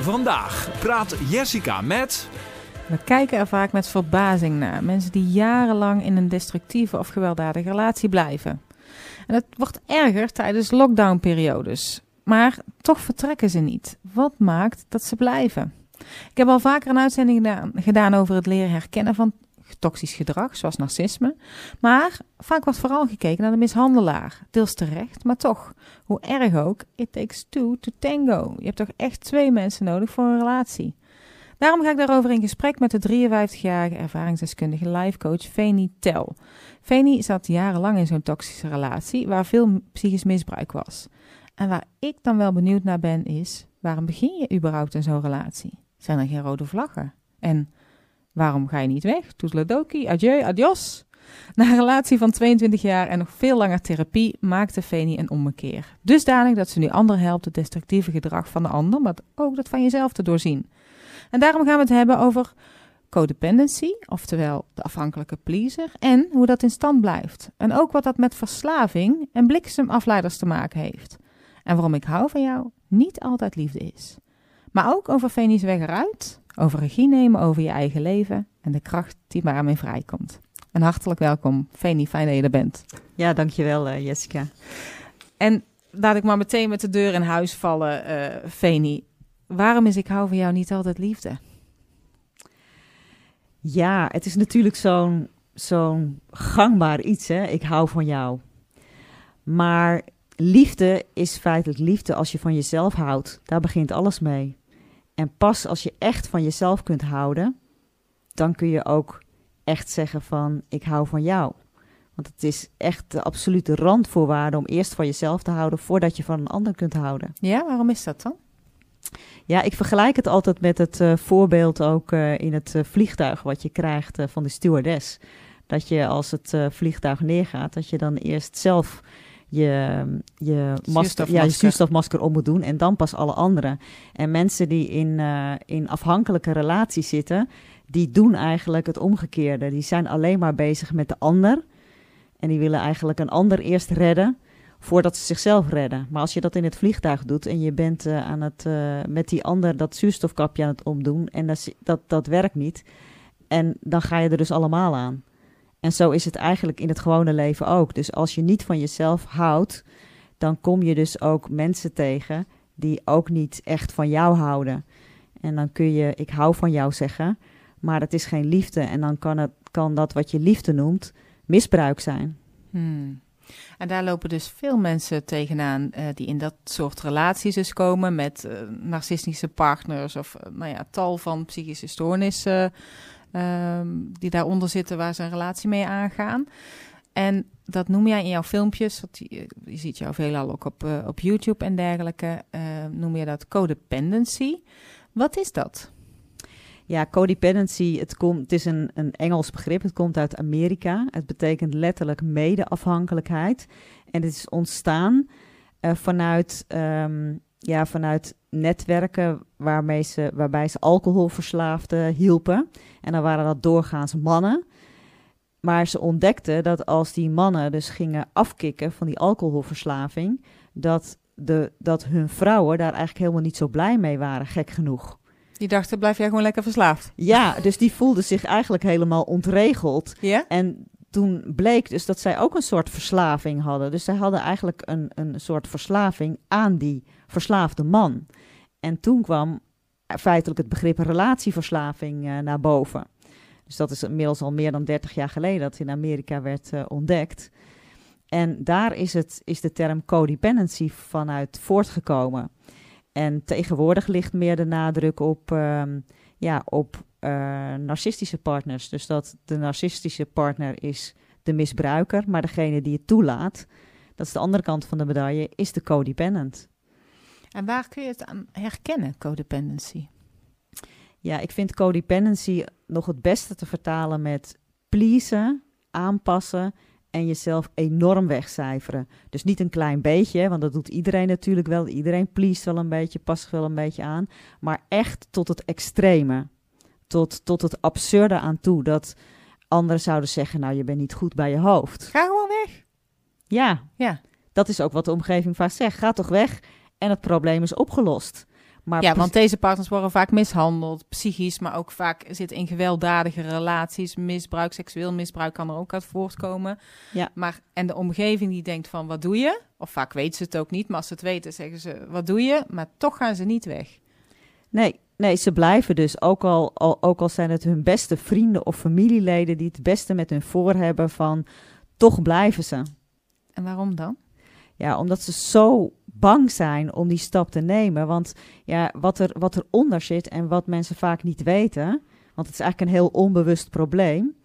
Vandaag praat Jessica met. We kijken er vaak met verbazing naar. Mensen die jarenlang in een destructieve of gewelddadige relatie blijven. En het wordt erger tijdens lockdownperiodes. Maar toch vertrekken ze niet. Wat maakt dat ze blijven? Ik heb al vaker een uitzending gedaan, gedaan over het leren herkennen van toxisch gedrag, zoals narcisme. Maar vaak wordt vooral gekeken naar de mishandelaar. Deels terecht, maar toch. Hoe erg ook, it takes two to tango. Je hebt toch echt twee mensen nodig voor een relatie. Daarom ga ik daarover in gesprek met de 53-jarige ervaringsdeskundige lifecoach Feni Tel. Feni zat jarenlang in zo'n toxische relatie waar veel psychisch misbruik was. En waar ik dan wel benieuwd naar ben is, waarom begin je überhaupt in zo'n relatie? Zijn er geen rode vlaggen? En waarom ga je niet weg? Toedeledoki, adieu, adios. Na een relatie van 22 jaar en nog veel langer therapie maakte Feni een ommekeer. Dusdanig dat ze nu anderen helpt het destructieve gedrag van de ander, maar ook dat van jezelf te doorzien. En daarom gaan we het hebben over codependency, oftewel de afhankelijke pleaser, en hoe dat in stand blijft. En ook wat dat met verslaving en bliksemafleiders te maken heeft. En waarom ik hou van jou niet altijd liefde is. Maar ook over Feni's weg eruit, over regie nemen over je eigen leven en de kracht die daarmee vrijkomt. En hartelijk welkom, Feni, fijn dat je er bent. Ja, dankjewel uh, Jessica. En laat ik maar meteen met de deur in huis vallen, uh, Feni. Waarom is ik hou van jou niet altijd liefde? Ja, het is natuurlijk zo'n zo'n gangbaar iets, hè? Ik hou van jou. Maar liefde is feitelijk liefde als je van jezelf houdt. Daar begint alles mee. En pas als je echt van jezelf kunt houden, dan kun je ook echt zeggen van ik hou van jou. Want het is echt de absolute randvoorwaarde om eerst van jezelf te houden voordat je van een ander kunt houden. Ja, waarom is dat dan? Ja, ik vergelijk het altijd met het uh, voorbeeld ook uh, in het uh, vliegtuig wat je krijgt van de stewardess. Dat je als het vliegtuig neergaat, dat je dan eerst zelf je, je, masker, ja, je zuurstofmasker om moet doen en dan pas alle anderen. En mensen die in, in afhankelijke relaties zitten, die doen eigenlijk het omgekeerde. Die zijn alleen maar bezig met de ander. En die willen eigenlijk een ander eerst redden voordat ze zichzelf redden. Maar als je dat in het vliegtuig doet en je bent uh, aan het, uh, met die ander dat zuurstofkapje aan het omdoen en dat, dat, dat werkt niet. En dan ga je er dus allemaal aan. En zo is het eigenlijk in het gewone leven ook. Dus als je niet van jezelf houdt, dan kom je dus ook mensen tegen die ook niet echt van jou houden. En dan kun je ik hou van jou zeggen, maar het is geen liefde. En dan kan, het, kan dat wat je liefde noemt misbruik zijn. Hmm. En daar lopen dus veel mensen tegenaan uh, die in dat soort relaties dus komen met uh, narcistische partners of uh, nou ja, tal van psychische stoornissen um, die daaronder zitten waar ze een relatie mee aangaan. En dat noem jij in jouw filmpjes, je, je ziet jou veelal ook op, op YouTube en dergelijke, noem je dat codependency. Wat is dat? Ja, codependency, het, komt, het is een, een Engels begrip, het komt uit Amerika. Het betekent letterlijk medeafhankelijkheid. En het is ontstaan uh, vanuit, um, ja, vanuit netwerken waarmee ze, waarbij ze alcoholverslaafden hielpen. En dan waren dat doorgaans mannen. Maar ze ontdekten dat als die mannen dus gingen afkicken van die alcoholverslaving, dat, de, dat hun vrouwen daar eigenlijk helemaal niet zo blij mee waren, gek genoeg. Die dachten, blijf jij gewoon lekker verslaafd? Ja, dus die voelde zich eigenlijk helemaal ontregeld. Ja? En toen bleek dus dat zij ook een soort verslaving hadden. Dus zij hadden eigenlijk een, een soort verslaving aan die verslaafde man. En toen kwam feitelijk het begrip relatieverslaving uh, naar boven. Dus dat is inmiddels al meer dan 30 jaar geleden dat in Amerika werd uh, ontdekt. En daar is, het, is de term codependency vanuit voortgekomen. En tegenwoordig ligt meer de nadruk op, um, ja, op narcistische partners. Dus dat de narcistische partner is de misbruiker, maar degene die het toelaat, dat is de andere kant van de medaille, is de codependent. En waar kun je het aan herkennen, codependency? Ja, ik vind codependency nog het beste te vertalen met pleasen, aanpassen en jezelf enorm wegcijferen. Dus niet een klein beetje, want dat doet iedereen natuurlijk wel. Iedereen pleest wel een beetje, past wel een beetje aan. Maar echt tot het extreme. Tot, tot het absurde aan toe. Dat anderen zouden zeggen, nou je bent niet goed bij je hoofd. Ga gewoon weg. Ja, ja. dat is ook wat de omgeving vaak zegt. Ga toch weg en het probleem is opgelost. Maar ja, want deze partners worden vaak mishandeld, psychisch, maar ook vaak zitten in gewelddadige relaties. Misbruik, seksueel misbruik kan er ook uit voortkomen. Ja. Maar, en de omgeving die denkt van, wat doe je? Of vaak weten ze het ook niet, maar als ze het weten zeggen ze, wat doe je? Maar toch gaan ze niet weg. Nee, nee, ze blijven dus, ook al, al, ook al zijn het hun beste vrienden of familieleden die het beste met hun voor hebben, van toch blijven ze. En waarom dan? Ja, omdat ze zo bang zijn om die stap te nemen. Want ja, wat, er, wat eronder zit en wat mensen vaak niet weten, want het is eigenlijk een heel onbewust probleem,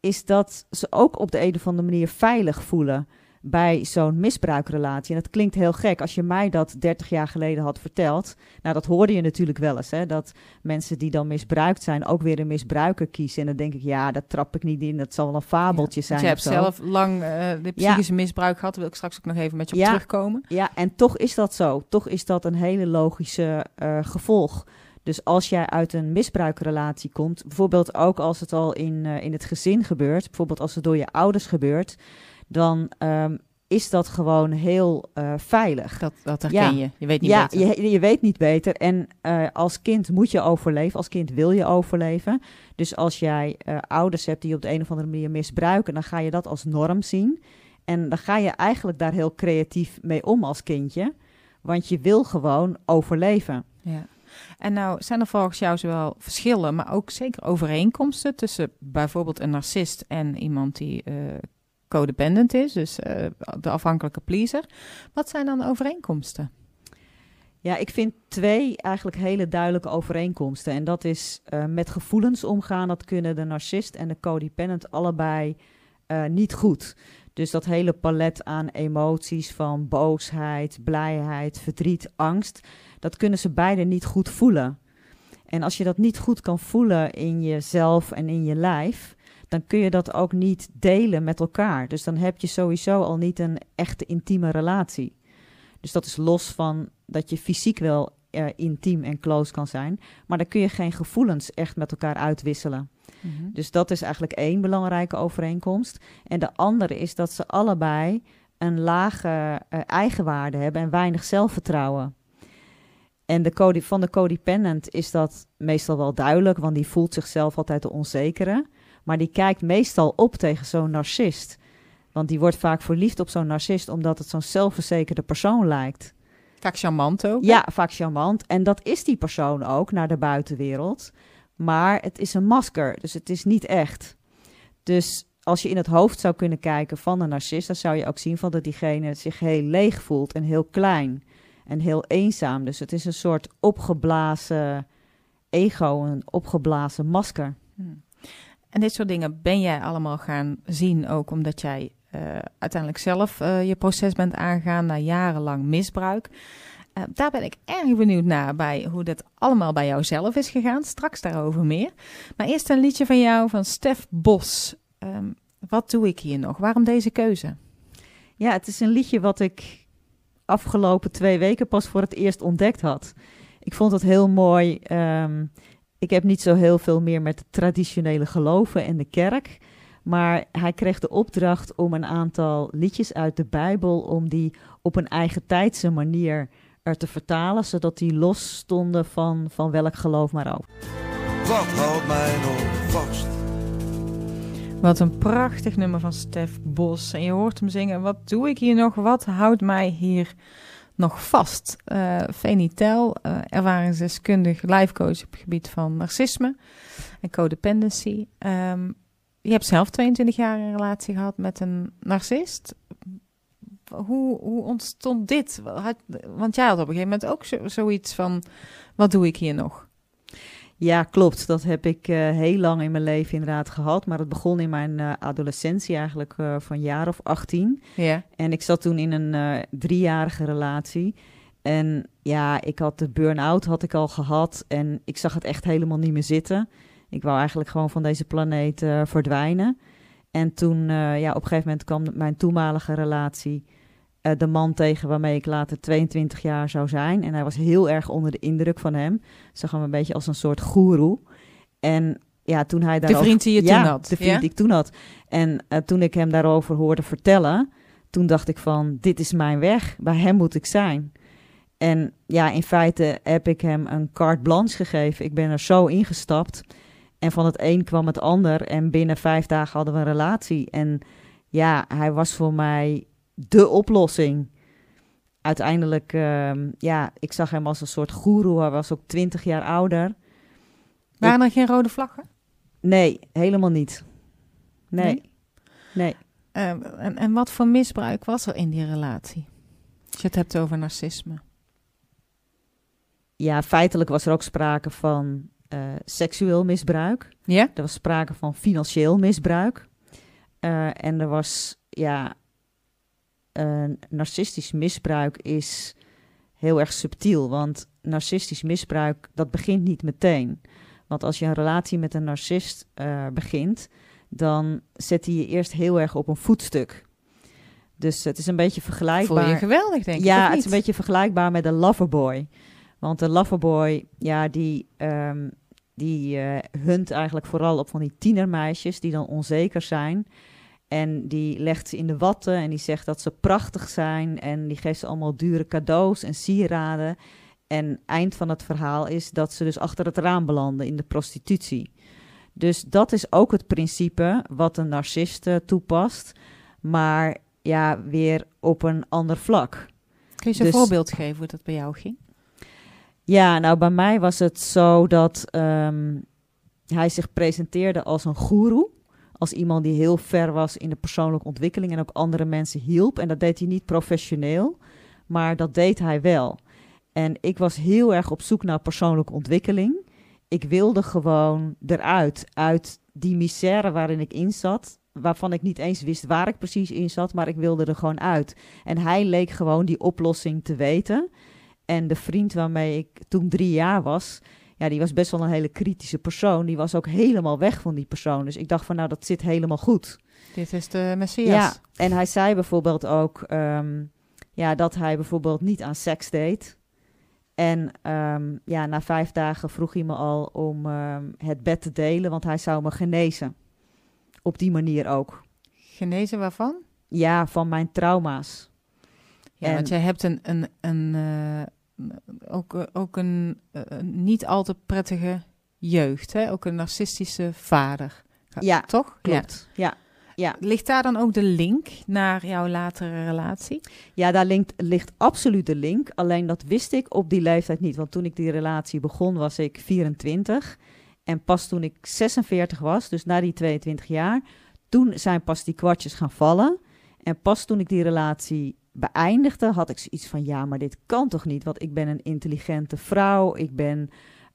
is dat ze ook op de een of andere manier veilig voelen bij zo'n misbruikrelatie. En dat klinkt heel gek. Als je mij dat 30 jaar geleden had verteld, nou dat hoorde je natuurlijk wel eens, hè, dat mensen die dan misbruikt zijn ook weer een misbruiker kiezen. En dan denk ik, ja, dat trap ik niet in, dat zal wel een fabeltje Ja, zijn. je hebt zo. zelf lang eh, de psychische misbruik gehad. Daar wil ik straks ook nog even met je op Ja. terugkomen. Ja, en toch is dat zo. Toch is dat een hele logische eh, gevolg. Dus als jij uit een misbruikrelatie komt, bijvoorbeeld ook als het al in, eh, in het gezin gebeurt, bijvoorbeeld als het door je ouders gebeurt, dan ehm, is dat gewoon heel eh, veilig. Dat, dat herken je. Je weet niet ja, beter. je, je weet niet beter. En eh, als kind moet je overleven. Als kind wil je overleven. Dus als jij eh, ouders hebt die op de een of andere manier misbruiken, dan ga je dat als norm zien. En dan ga je eigenlijk daar heel creatief mee om als kindje. Want je wil gewoon overleven. Ja. En nou zijn er volgens jou zowel verschillen, maar ook zeker overeenkomsten tussen bijvoorbeeld een narcist en iemand die codependent is, dus eh, de afhankelijke pleaser. Wat zijn dan overeenkomsten? Ja, ik vind twee eigenlijk hele duidelijke overeenkomsten. En dat is eh, met gevoelens omgaan. Dat kunnen de narcist en de codependent allebei eh, niet goed. Dus dat hele palet aan emoties van boosheid, blijheid, verdriet, angst, dat kunnen ze beide niet goed voelen. En als je dat niet goed kan voelen in jezelf en in je lijf, dan kun je dat ook niet delen met elkaar. Dus dan heb je sowieso al niet een echte intieme relatie. Dus dat is los van dat je fysiek wel eh, intiem en close kan zijn, maar dan kun je geen gevoelens echt met elkaar uitwisselen. Dus dat is eigenlijk één belangrijke overeenkomst. En de andere is dat ze allebei een lage eh, eigenwaarde hebben en weinig zelfvertrouwen. En de van de codependent is dat meestal wel duidelijk, want die voelt zichzelf altijd de onzekere. Maar die kijkt meestal op tegen zo'n narcist. Want die wordt vaak verliefd op zo'n narcist omdat het zo'n zelfverzekerde persoon lijkt. Vaak charmant ook. hè? Ja, vaak charmant. En dat is die persoon ook naar de buitenwereld. Maar het is een masker, dus het is niet echt. Dus als je in het hoofd zou kunnen kijken van een narcist, dan zou je ook zien van dat diegene zich heel leeg voelt en heel klein en heel eenzaam. Dus het is een soort opgeblazen ego, een opgeblazen masker. Hmm. En dit soort dingen ben jij allemaal gaan zien ook omdat jij eh, uiteindelijk zelf eh, je proces bent aangegaan na jarenlang misbruik. Eh, daar ben ik erg benieuwd naar bij hoe dat allemaal bij jou zelf is gegaan. Straks daarover meer. Maar eerst een liedje van jou van Stef Bos. Ehm, wat doe ik hier nog? Waarom deze keuze? Ja, het is een liedje wat ik afgelopen twee weken pas voor het eerst ontdekt had. Ik vond het heel mooi. Ehm, ik heb niet zo heel veel meer met traditionele geloven en de kerk. Maar hij kreeg de opdracht om een aantal liedjes uit de Bijbel, om die op een eigen tijdse manier er te vertalen, zodat die los stonden van, van welk geloof maar ook. Wat houdt mij nog vast? Wat een prachtig nummer van Stef Bos. En je hoort hem zingen, wat doe ik hier nog? Wat houdt mij hier nog vast? Eh Venitel, eh ervaringsdeskundig lifecoach op het gebied van narcisme en codependency. Ehm, je hebt zelf 22 jaar een relatie gehad met een narcist. Hoe, hoe ontstond dit? Want jij had op een gegeven moment ook zo, zoiets van, wat doe ik hier nog? Ja, klopt. Dat heb ik eh, heel lang in mijn leven inderdaad gehad. Maar het begon in mijn eh, adolescentie eigenlijk eh, van jaar of 18. Ja. En ik zat toen in een driejarige relatie. En ja, ik had de burn-out had ik al gehad. En ik zag het echt helemaal niet meer zitten. Ik wou eigenlijk gewoon van deze planeet verdwijnen. En toen, ja, op een gegeven moment kwam mijn toenmalige relatie... eh, de man tegen waarmee ik later 22 jaar zou zijn. En hij was heel erg onder de indruk van hem. Zag hem een beetje als een soort goeroe. En ja, toen hij De daarover... vriend die je ja, toen had. de vriend ja? die ik toen had. En eh, toen ik hem daarover hoorde vertellen, toen dacht ik van, dit is mijn weg, bij hem moet ik zijn. En ja, in feite heb ik hem een carte blanche gegeven. Ik ben er zo ingestapt. En van het een kwam het ander. En binnen vijf dagen hadden we een relatie. En ja, hij was voor mij de oplossing. Uiteindelijk, ehm, ja, ik zag hem als een soort goeroe. Hij was ook twintig jaar ouder. Waren er geen rode vlaggen? Nee, helemaal niet. Nee. Nee? Nee. Eh, en, en wat voor misbruik was er in die relatie? Als je het hebt over narcisme. Ja, feitelijk was er ook sprake van eh, seksueel misbruik. Ja? Er was sprake van financieel misbruik. Eh, en er was, ja, een narcistisch misbruik is heel erg subtiel. Want narcistisch misbruik, dat begint niet meteen. Want als je een relatie met een narcist eh, begint, dan zet hij je eerst heel erg op een voetstuk. Dus het is een beetje vergelijkbaar. Voel je geweldig, denk ik. Ja, het is een beetje vergelijkbaar met een loverboy. Want een loverboy, ja, die, ehm, die eh, hunt eigenlijk vooral op van die tienermeisjes die dan onzeker zijn. En die legt ze in de watten en die zegt dat ze prachtig zijn. En die geeft ze allemaal dure cadeaus en sieraden. En eind van het verhaal is dat ze dus achter het raam belanden in de prostitutie. Dus dat is ook het principe wat een narcist eh, toepast. Maar ja, weer op een ander vlak. Kun je eens een dus- voorbeeld geven hoe dat bij jou ging? Ja, nou bij mij was het zo dat ehm, hij zich presenteerde als een goeroe. Als iemand die heel ver was in de persoonlijke ontwikkeling en ook andere mensen hielp. En dat deed hij niet professioneel, maar dat deed hij wel. En ik was heel erg op zoek naar persoonlijke ontwikkeling. Ik wilde gewoon eruit, uit die misère waarin ik in zat. Waarvan ik niet eens wist waar ik precies in zat, maar ik wilde er gewoon uit. En hij leek gewoon die oplossing te weten. En de vriend waarmee ik toen drie jaar was, ja, die was best wel een hele kritische persoon. Die was ook helemaal weg van die persoon. Dus ik dacht van, nou, dat zit helemaal goed. Dit is de Messias. Ja, en hij zei bijvoorbeeld ook ehm, ja, dat hij bijvoorbeeld niet aan seks deed. En ehm, ja, na vijf dagen vroeg hij me al om ehm, het bed te delen, want hij zou me genezen. Op die manier ook. Genezen waarvan? Ja, van mijn trauma's. Ja, En- want jij hebt een, een, een, eh, ook, eh, ook een eh, een niet al te prettige jeugd, hè? ook een narcistische vader. Ja, Toch? klopt. Ja. Ja. Ligt daar dan ook de link naar jouw latere relatie? Ja, daar linkt, ligt absoluut de link. Alleen dat wist ik op die leeftijd niet. Want toen ik die relatie begon, was ik 24. En pas toen ik 46 was, dus na die 22 jaar, toen zijn pas die kwartjes gaan vallen. En pas toen ik die relatie beëindigde, had ik zoiets van: ja, maar dit kan toch niet? Want ik ben een intelligente vrouw. Ik ben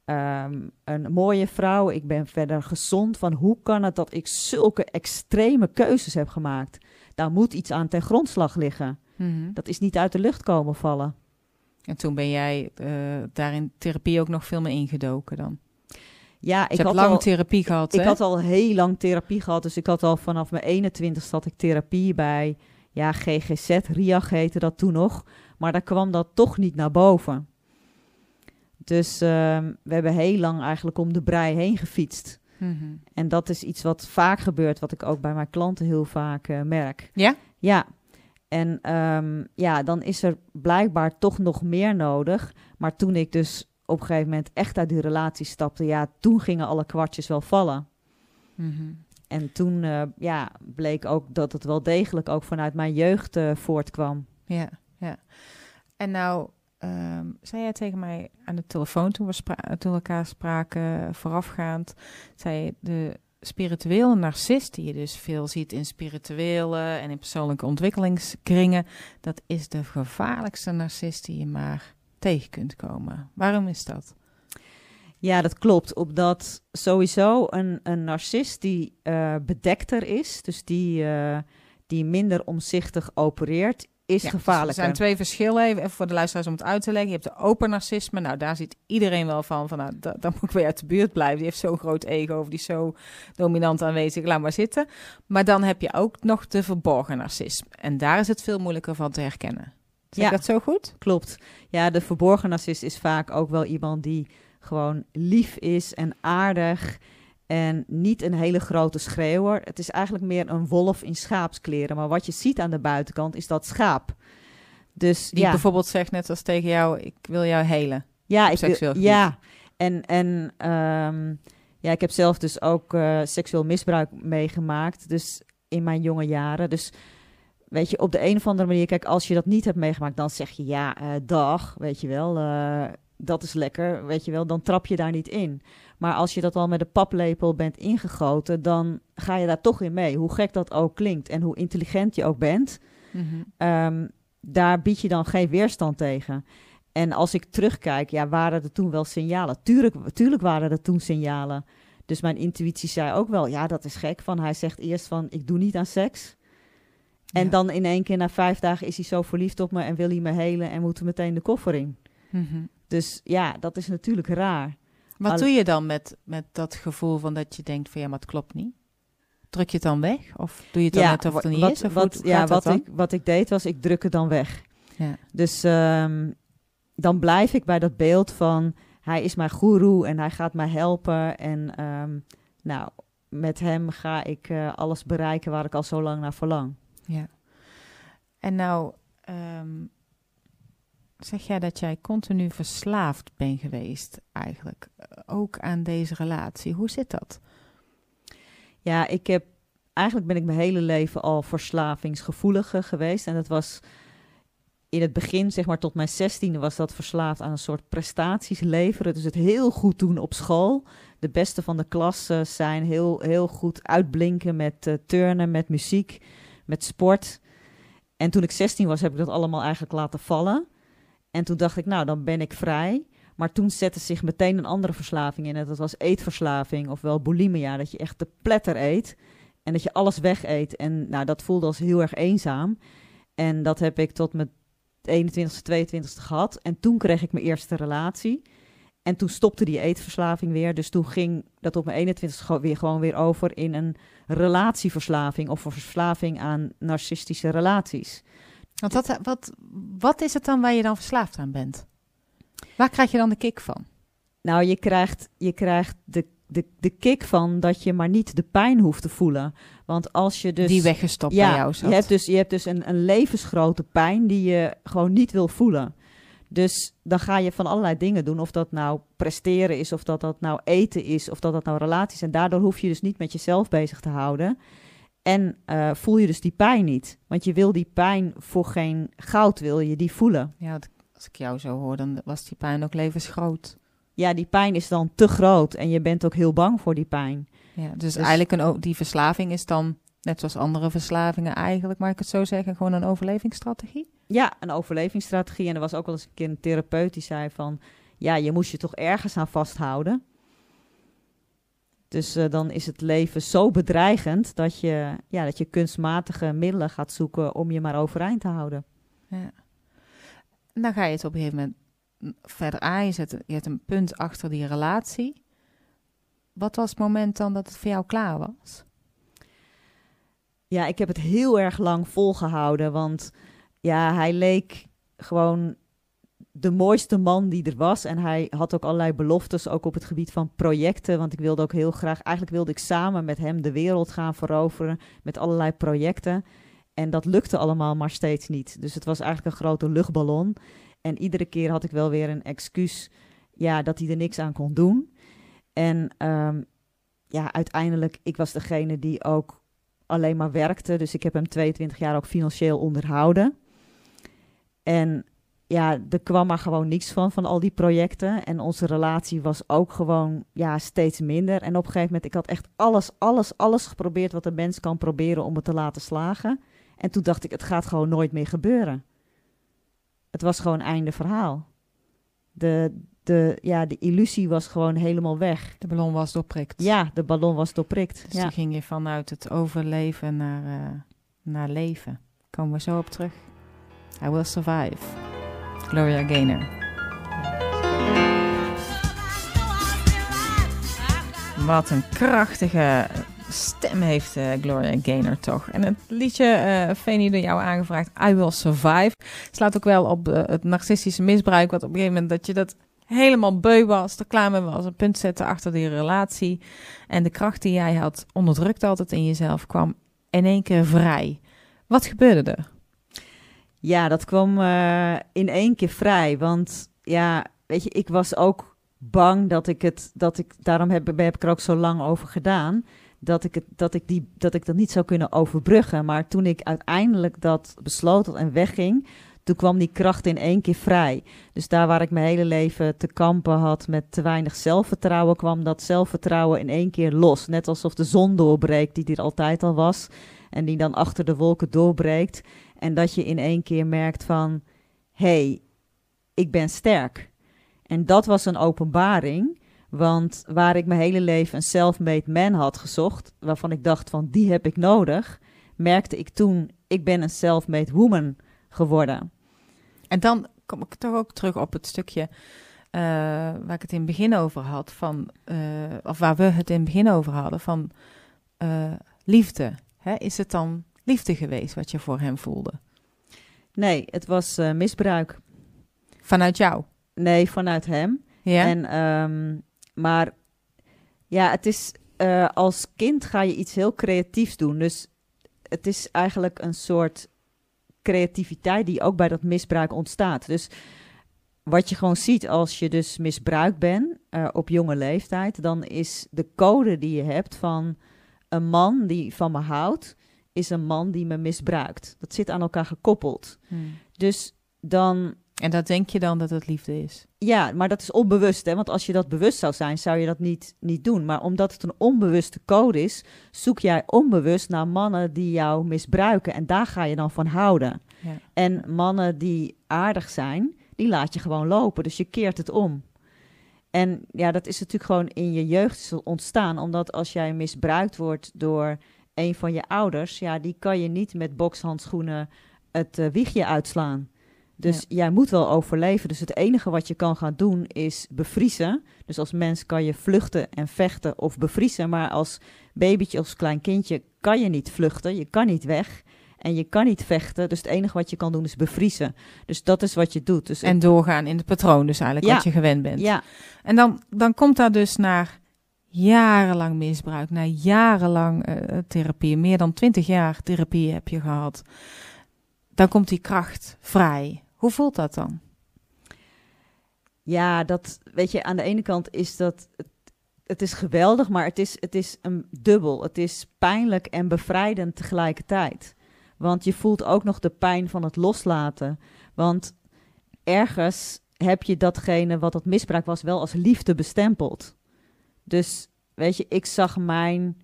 ehm, een mooie vrouw. Ik ben verder gezond. Van hoe kan het dat ik zulke extreme keuzes heb gemaakt? Daar moet iets aan ten grondslag liggen. Mhm. Dat is niet uit de lucht komen vallen. En toen ben jij eh, daar in therapie ook nog veel meer ingedoken dan. Ja, Ik ik had, lang al, therapie gehad, ik hè? had al heel lang therapie gehad. Dus ik had al vanaf mijn 21 had ik therapie bij ja, GGZ. RIAG heette dat toen nog. Maar daar kwam dat toch niet naar boven. Dus ehm, we hebben heel lang eigenlijk om de brei heen gefietst. Mhm. En dat is iets wat vaak gebeurt, wat ik ook bij mijn klanten heel vaak eh, merk. Ja? Ja. En ehm, ja, dan is er blijkbaar toch nog meer nodig. Maar toen ik dus op een gegeven moment echt uit die relatie stapte, ja, toen gingen alle kwartjes wel vallen. Mhm. En toen eh, ja, bleek ook dat het wel degelijk ook vanuit mijn jeugd eh, voortkwam. Ja, ja. En nou, ehm, zei jij tegen mij aan de telefoon toen we, elkaar spraken voorafgaand, zei de spirituele narcist, die je dus veel ziet in spirituele en in persoonlijke ontwikkelingskringen, dat is de gevaarlijkste narcist die je maar tegen kunt komen. Waarom is dat? Ja, dat klopt. Omdat sowieso een, een narcist die eh, bedekter is, dus die, eh, die minder omzichtig opereert, is Ja, dus gevaarlijker. Er zijn twee verschillen, even voor de luisteraars om het uit te leggen. Je hebt de open narcisme, nou daar ziet iedereen wel van, van nou, da- dan moet ik weer uit de buurt blijven. Die heeft zo'n groot ego, of die is zo dominant aanwezig, laat maar zitten. Maar dan heb je ook nog de verborgen narcisme. En daar is het veel moeilijker van te herkennen. Zeg Ja. dat zo goed? Klopt. Ja, de verborgen narcist is vaak ook wel iemand die gewoon lief is en aardig en niet een hele grote schreeuwer. Het is eigenlijk meer een wolf in schaapskleren, maar wat je ziet aan de buitenkant is dat schaap. Dus Die ja, bijvoorbeeld zegt net als tegen jou, ik wil jou helen. ja, ik, wil- seksueel gebied. ja. En, en ehm, ja, ik heb zelf dus ook eh, seksueel misbruik meegemaakt. Dus in mijn jonge jaren. Dus weet je, op de een of andere manier, kijk, als je dat niet hebt meegemaakt, dan zeg je ja, eh, dag, weet je wel. eh, dat is lekker, weet je wel. Dan trap je daar niet in. Maar als je dat al met een paplepel bent ingegoten, dan ga je daar toch in mee. Hoe gek dat ook klinkt en hoe intelligent je ook bent. Mhm. Ehm, daar bied je dan geen weerstand tegen. En als ik terugkijk, ja, waren er toen wel signalen? Tuurlijk, tuurlijk waren er toen signalen. Dus mijn intuïtie zei ook wel, ja, dat is gek. Van, hij zegt eerst van, ik doe niet aan seks. En Ja. dan in één keer na vijf dagen is hij zo verliefd op me en wil hij me helen en moet er meteen de koffer in. Mhm. Dus ja, dat is natuurlijk raar. Wat doe je dan met, met dat gevoel van dat je denkt van ja, maar het klopt niet? Druk je het dan weg? Of doe je het dan net of het er niet wat, is? Of wat, hoe ja, wat dan? ik, wat ik deed was, ik druk het dan weg. Ja. Dus ehm, dan blijf ik bij dat beeld van hij is mijn goeroe en hij gaat mij helpen. En ehm, nou, met hem ga ik eh, alles bereiken waar ik al zo lang naar verlang. Ja. En nou, ehm, zeg jij dat jij continu verslaafd bent geweest eigenlijk? Eh, Ook aan deze relatie. Hoe zit dat? Ja, ik heb eigenlijk ben ik mijn hele leven al verslavingsgevoelig eh, geweest. En dat was in het begin, zeg maar tot mijn zestiende, was dat verslaafd aan een soort prestaties leveren. Dus het heel goed doen op school. De beste van de klas zijn heel, heel goed uitblinken met eh, turnen, met muziek, met sport. En toen ik 16 was, heb ik dat allemaal eigenlijk laten vallen. En toen dacht ik, nou, dan ben ik vrij. Maar toen zette zich meteen een andere verslaving in. Dat was eetverslaving, ofwel bulimia. Dat je echt de pletter eet en dat je alles wegeet. En nou, dat voelde als heel erg eenzaam. En dat heb ik tot mijn 21ste, 22ste gehad. En toen kreeg ik mijn eerste relatie. En toen stopte die eetverslaving weer. Dus toen ging dat op mijn 21ste gewoon weer, gewoon weer over in een relatieverslaving. Of een verslaving aan narcistische relaties. Want wat, wat, wat is het dan waar je dan verslaafd aan bent? Waar krijg je dan de kick van? Nou, je krijgt, je krijgt de, de, de kick van dat je maar niet de pijn hoeft te voelen. Want als je dus... Die weggestopt ja, bij jou zat. Je hebt dus, je hebt dus een, een levensgrote pijn die je gewoon niet wil voelen. Dus dan ga je van allerlei dingen doen. Of dat nou presteren is, of dat dat nou eten is, of dat dat nou relaties. En daardoor hoef je dus niet met jezelf bezig te houden. En eh, voel je dus die pijn niet. Want je wil die pijn voor geen goud, wil je die voelen. Ja, als ik jou zo hoor, dan was die pijn ook levensgroot. Ja, die pijn is dan te groot en je bent ook heel bang voor die pijn. Ja, dus, Dus- eigenlijk een, die verslaving is dan, net zoals andere verslavingen eigenlijk, mag ik het zo zeggen, gewoon een overlevingsstrategie? Ja, een overlevingsstrategie. En er was ook wel eens een keer een therapeut die zei van... ja, je moest je toch ergens aan vasthouden. Dus eh, dan is het leven zo bedreigend... Dat je, ja, dat je kunstmatige middelen gaat zoeken om je maar overeind te houden. Ja. En dan ga je het op een gegeven moment verder aan. Je zet, je hebt een punt achter die relatie. Wat was het moment dan dat het voor jou klaar was? Ja, ik heb het heel erg lang volgehouden. Want ja, hij leek gewoon de mooiste man die er was. En hij had ook allerlei beloftes, ook op het gebied van projecten. Want ik wilde ook heel graag, eigenlijk wilde ik samen met hem de wereld gaan veroveren. Met allerlei projecten. En dat lukte allemaal maar steeds niet. Dus het was eigenlijk een grote luchtballon. En iedere keer had ik wel weer een excuus ja, dat hij er niks aan kon doen. En ehm, ja, uiteindelijk, ik was degene die ook alleen maar werkte. Dus ik heb hem 22 jaar ook financieel onderhouden. En ja, er kwam maar gewoon niks van, van al die projecten. En onze relatie was ook gewoon ja, steeds minder. En op een gegeven moment, ik had echt alles, alles, alles geprobeerd wat een mens kan proberen om het te laten slagen. En toen dacht ik, het gaat gewoon nooit meer gebeuren. Het was gewoon einde verhaal. De, de, ja, de illusie was gewoon helemaal weg. De ballon was doorprikt. Ja, de ballon was doorprikt. Dus ja. toen ging je vanuit het overleven naar, eh, naar leven. Komen we zo op terug. I will survive. Gloria Gaynor. Wat een krachtige stem heeft eh, Gloria Gaynor toch. En het liedje, eh Fanny door jou aangevraagd, I Will Survive, slaat ook wel op eh, het narcistische misbruik. Wat op een gegeven moment dat je dat helemaal beu was, er klaar mee was, een punt zetten achter die relatie. En de kracht die jij had onderdrukt altijd in jezelf kwam in één keer vrij. Wat gebeurde er? Ja, dat kwam eh, in één keer vrij. Want ja, weet je, ik was ook bang dat ik het, dat ik, daarom heb, heb ik er ook zo lang over gedaan, dat ik, het, dat, ik die, dat ik dat niet zou kunnen overbruggen. Maar toen ik uiteindelijk dat besloot en wegging, toen kwam die kracht in één keer vrij. Dus daar waar ik mijn hele leven te kampen had met te weinig zelfvertrouwen, kwam dat zelfvertrouwen in één keer los. Net alsof de zon doorbreekt, die er altijd al was, en die dan achter de wolken doorbreekt. En dat je in één keer merkt van, hey, ik ben sterk. En dat was een openbaring, want waar ik mijn hele leven een self-made man had gezocht, waarvan ik dacht van, die heb ik nodig, merkte ik toen, ik ben een self-made woman geworden. En dan kom ik toch ook terug op het stukje uh, waar ik het in het begin over had, van, uh, of waar we het in het begin over hadden, van uh, liefde. Hè? Is het dan liefde geweest wat je voor hem voelde? Nee, het was misbruik. Vanuit jou? Nee, vanuit hem. Ja. En, um, maar ja, het is als kind ga je iets heel creatiefs doen. Dus het is eigenlijk een soort creativiteit die ook bij dat misbruik ontstaat. Dus wat je gewoon ziet als je dus misbruikt bent uh, op jonge leeftijd, dan is de code die je hebt van een man die van me houdt, is een man die me misbruikt. Dat zit aan elkaar gekoppeld. Hmm. Dus dan. En dat denk je dan dat het liefde is? Ja, maar dat is onbewust. Hè? Want als je dat bewust zou zijn, zou je dat niet, niet doen. Maar omdat het een onbewuste code is, zoek jij onbewust naar mannen die jou misbruiken. En daar ga je dan van houden. Ja. En mannen die aardig zijn, die laat je gewoon lopen. Dus je keert het om. En ja, dat is natuurlijk gewoon in je jeugd ontstaan. Omdat als jij misbruikt wordt door een van je ouders, ja, die kan je niet met bokshandschoenen het uh, wiegje uitslaan. Dus Ja. jij moet wel overleven. Dus het enige wat je kan gaan doen is bevriezen. Dus als mens kan je vluchten en vechten of bevriezen. Maar als babytje of als klein kindje kan je niet vluchten. Je kan niet weg. En je kan niet vechten. Dus het enige wat je kan doen is bevriezen. Dus dat is wat je doet. Dus En doorgaan in het patroon dus eigenlijk, Ja. wat je gewend bent. ja, En dan, dan komt daar dus naar jarenlang misbruik, na jarenlang eh, therapie, meer dan twintig jaar therapie heb je gehad. Dan komt die kracht vrij. Hoe voelt dat dan? ja, dat weet je, aan de ene kant is dat. Het, het is geweldig, maar het is, het is een dubbel. Het is pijnlijk en bevrijdend tegelijkertijd. Want je voelt ook nog de pijn van het loslaten. Want ergens heb je datgene wat dat misbruik was, wel als liefde bestempeld. Dus weet je, ik zag mijn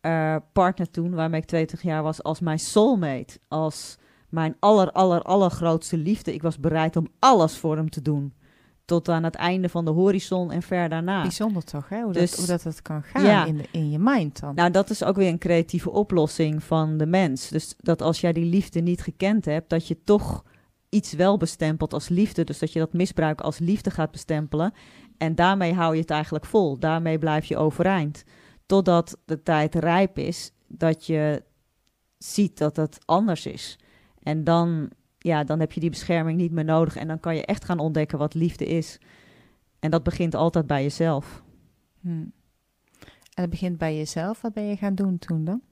eh, partner toen, waarmee ik 20 jaar was, als mijn soulmate. Als mijn aller, aller, allergrootste liefde. Ik was bereid om alles voor hem te doen. Tot aan het einde van de horizon en ver daarna. Bijzonder toch, hè? Hoe, Dus- dat, hoe dat het kan gaan Ja. in, de, in je mind dan. Nou, dat is ook weer een creatieve oplossing van de mens. Dus dat als jij die liefde niet gekend hebt, dat je toch iets wel bestempelt als liefde. Dus dat je dat misbruik als liefde gaat bestempelen. En daarmee hou je het eigenlijk vol. Daarmee blijf je overeind. Totdat de tijd rijp is dat je ziet dat het anders is. En dan, ja, dan heb je die bescherming niet meer nodig. En dan kan je echt gaan ontdekken wat liefde is. En dat begint altijd bij jezelf. Hm. En het begint bij jezelf. Wat ben je gaan doen toen dan?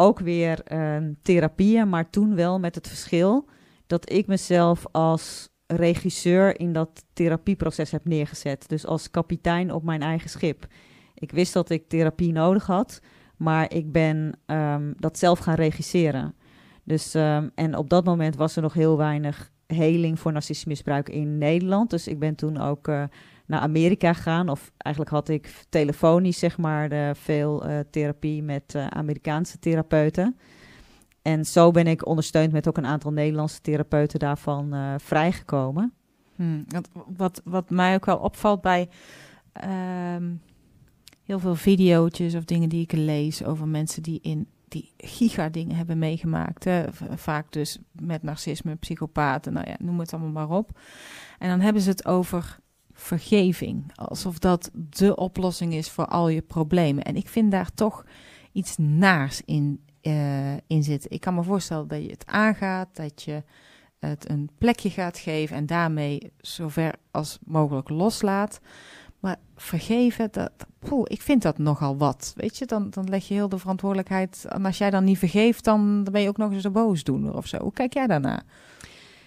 ook weer ehm, therapieën, maar toen wel met het verschil dat ik mezelf als regisseur in dat therapieproces heb neergezet. Dus als kapitein op mijn eigen schip. Ik wist dat ik therapie nodig had, maar ik ben ehm, dat zelf gaan regisseren. Dus, ehm, en op dat moment was er nog heel weinig heling voor narcistisch misbruik in Nederland. Dus ik ben toen ook eh, naar Amerika gegaan. Of eigenlijk had ik telefonisch, zeg maar, veel eh, therapie met eh, Amerikaanse therapeuten. En zo ben ik ondersteund met ook een aantal Nederlandse therapeuten daarvan eh, vrijgekomen. Hm, want wat, wat mij ook wel opvalt bij ehm, heel veel video's of dingen die ik lees over mensen die in die giga dingen hebben meegemaakt. Hè? Vaak dus met narcisme, psychopaten, nou ja, noem het allemaal maar op. En dan hebben ze het over vergeving. Alsof dat de oplossing is voor al je problemen. En ik vind daar toch iets naars in, eh, in zitten. Ik kan me voorstellen dat je het aangaat, dat je het een plekje gaat geven en daarmee zover als mogelijk loslaat. Maar vergeven, dat, poeh, ik vind dat nogal wat. Weet je, dan, dan leg je heel de verantwoordelijkheid. En als jij dan niet vergeeft, dan ben je ook nog eens een boosdoener of zo. Hoe kijk jij daarna?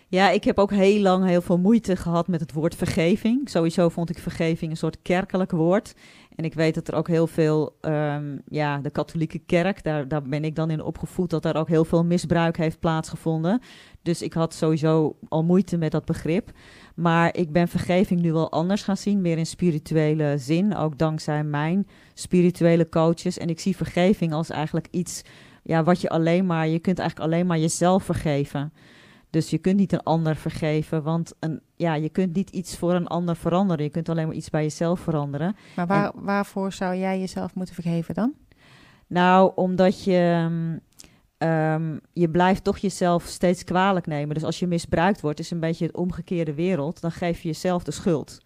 Ja, ik heb ook heel lang heel veel moeite gehad met het woord vergeving. Sowieso vond ik vergeving een soort kerkelijk woord. En ik weet dat er ook heel veel, ehm, ja, de katholieke kerk, daar, daar ben ik dan in opgevoed, dat daar ook heel veel misbruik heeft plaatsgevonden. Dus ik had sowieso al moeite met dat begrip. Maar ik ben vergeving nu wel anders gaan zien, meer in spirituele zin, ook dankzij mijn spirituele coaches. En ik zie vergeving als eigenlijk iets, ja, wat je alleen maar, je kunt eigenlijk alleen maar jezelf vergeven. Dus je kunt niet een ander vergeven, want een, ja, je kunt niet iets voor een ander veranderen. Je kunt alleen maar iets bij jezelf veranderen. Maar waar, waarvoor zou jij jezelf moeten vergeven dan? Nou, omdat je, um, je blijft toch jezelf steeds kwalijk nemen. Dus als je misbruikt wordt, is een beetje het omgekeerde wereld. Dan geef je jezelf de schuld.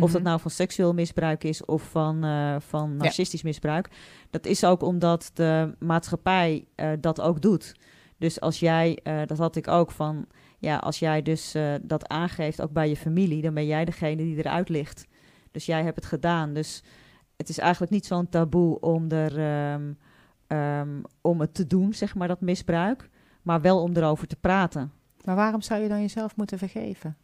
Of dat Mhm. nou van seksueel misbruik is of van, eh, van narcistisch misbruik. Dat is ook omdat de maatschappij eh, dat ook doet. Dus als jij, eh, dat had ik ook van, ja, als jij dus eh, dat aangeeft ook bij je familie, dan ben jij degene die eruit ligt. Dus jij hebt het gedaan. Dus het is eigenlijk niet zo'n taboe om, er, ehm, ehm, om het te doen, zeg maar, dat misbruik. Maar wel om erover te praten. Maar waarom zou je dan jezelf moeten vergeven?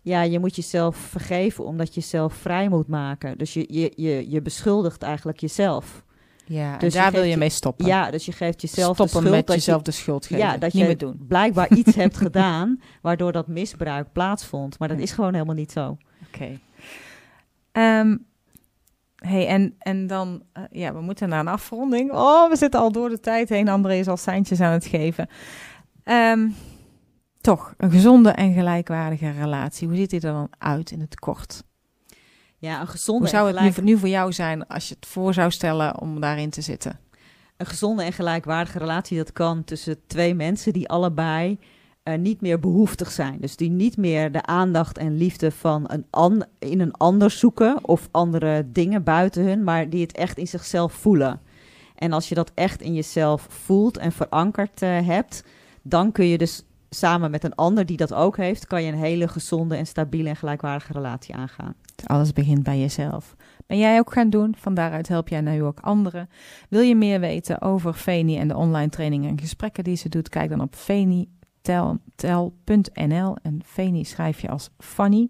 Ja, je moet jezelf vergeven omdat je jezelf vrij moet maken. Dus je, je, je, je beschuldigt eigenlijk jezelf. Ja, Dus daar wil je je- mee stoppen. Ja, dus je geeft jezelf de stoppen schuld met dat jezelf je, de schuld geven. ja, dat niet je meer doen. blijkbaar iets hebt gedaan waardoor dat misbruik plaatsvond. Maar dat is gewoon helemaal niet zo. Oké. Ehm, hey, en, en dan, eh, ja, we moeten naar een afronding. Oh, we zitten al door de tijd heen. André is al seintjes aan het geven. Ehm, toch, een gezonde en gelijkwaardige relatie. Hoe ziet die er dan uit in het kort? Ja, een gezonde, Hoe zou het nu, gelijk- voor- nu voor jou zijn als je het voor zou stellen om daarin te zitten? een gezonde en gelijkwaardige relatie, dat kan tussen twee mensen die allebei eh, niet meer behoeftig zijn. Dus die niet meer de aandacht en liefde van een in een ander zoeken of andere dingen buiten hun, maar die het echt in zichzelf voelen. En als je dat echt in jezelf voelt en verankerd eh, hebt, dan kun je dus samen met een ander die dat ook heeft, kan je een hele gezonde en stabiele en gelijkwaardige relatie aangaan. Alles begint bij jezelf. Ben jij ook gaan doen? Van daaruit help jij nu ook anderen. Wil je meer weten over Feni en de online trainingen en gesprekken die ze doet? Kijk dan op fenitel.nl en Feni schrijf je als Fanny.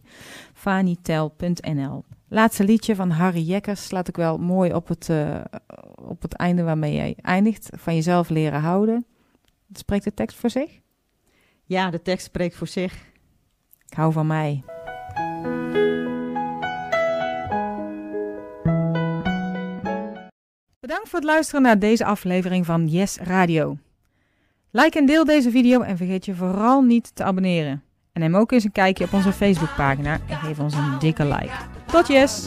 fanitel.nl Laatste liedje van Harry Jekkers slaat ik wel mooi op het, eh, op het einde waarmee jij eindigt. Van jezelf leren houden. Spreekt de tekst voor zich? Ja, de tekst spreekt voor zich. Ik hou van mij. Bedankt voor het luisteren naar deze aflevering van Yes Radio. Like en deel deze video en vergeet je vooral niet te abonneren. En neem ook eens een kijkje op onze Facebookpagina en geef ons een dikke like. Tot yes!